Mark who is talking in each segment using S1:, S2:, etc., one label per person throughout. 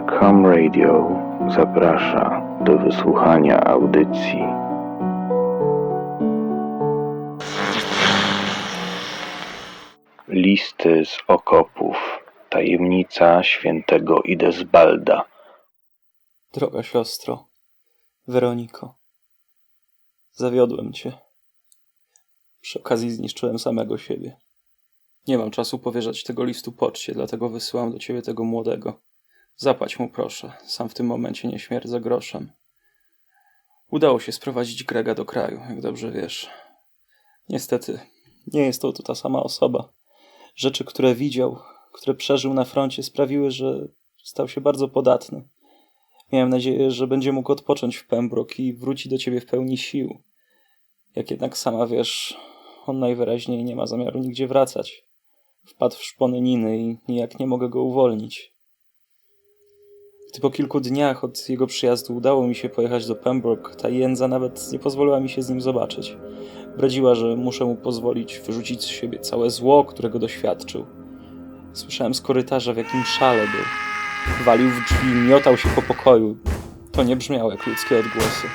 S1: Arkham Radio zaprasza do wysłuchania audycji. Listy z okopów. Tajemnica świętego Idesbalda.
S2: Droga siostro, Weroniko, zawiodłem cię. Przy okazji zniszczyłem samego siebie. Nie mam czasu powierzać tego listu poczcie, dlatego wysyłam do ciebie tego młodego. Zapłać mu proszę, sam w tym momencie nie śmierdzę groszem. Udało się sprowadzić Grega do kraju, jak dobrze wiesz. Niestety, nie jest to ta sama osoba. Rzeczy, które widział, które przeżył na froncie, sprawiły, że stał się bardzo podatny. Miałem nadzieję, że będzie mógł odpocząć w Pembroke i wróci do ciebie w pełni sił. Jak jednak sama wiesz, on najwyraźniej nie ma zamiaru nigdzie wracać. Wpadł w szpony Niny i nijak nie mogę go uwolnić. Gdy po kilku dniach od jego przyjazdu udało mi się pojechać do Pembroke, ta jędza nawet nie pozwoliła mi się z nim zobaczyć. Bredziła, że muszę mu pozwolić wyrzucić z siebie całe zło, którego doświadczył. Słyszałem z korytarza, w jakim szale był. Walił w drzwi, miotał się po pokoju. To nie brzmiało jak ludzkie odgłosy.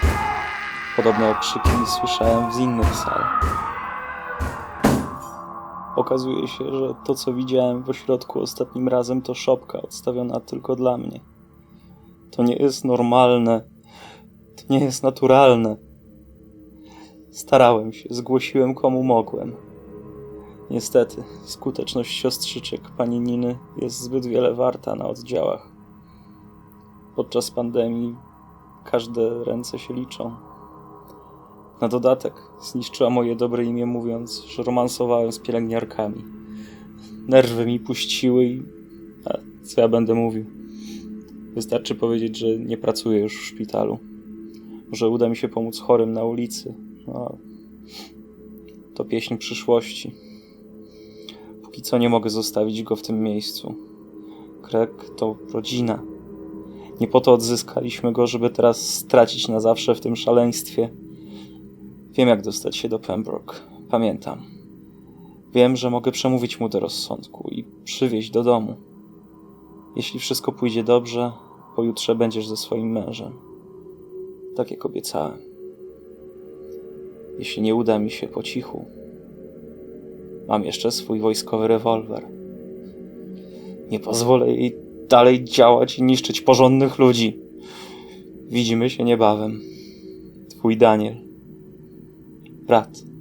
S2: Podobne okrzyki słyszałem z innych sal. Okazuje się, że to, co widziałem w ośrodku ostatnim razem, to szopka odstawiona tylko dla mnie. To nie jest normalne. To nie jest naturalne. Starałem się, zgłosiłem komu mogłem. Niestety, skuteczność siostrzyczek pani Niny jest zbyt wiele warta na oddziałach. Podczas pandemii każde ręce się liczą. Na dodatek zniszczyła moje dobre imię, mówiąc, że romansowałem z pielęgniarkami. Nerwy mi puściły i. A co ja będę mówił? Wystarczy powiedzieć, że nie pracuję już w szpitalu. Może uda mi się pomóc chorym na ulicy. No, to pieśń przyszłości. Póki co nie mogę zostawić go w tym miejscu. Greg to rodzina. Nie po to odzyskaliśmy go, żeby teraz stracić na zawsze w tym szaleństwie. Wiem, jak dostać się do Pembroke. Pamiętam. Wiem, że mogę przemówić mu do rozsądku i przywieźć do domu. Jeśli wszystko pójdzie dobrze, pojutrze będziesz ze swoim mężem. Tak jak obiecałem. Jeśli nie uda mi się po cichu, mam jeszcze swój wojskowy rewolwer. Nie pozwolę jej dalej działać i niszczyć porządnych ludzi. Widzimy się niebawem. Twój Daniel. Brat.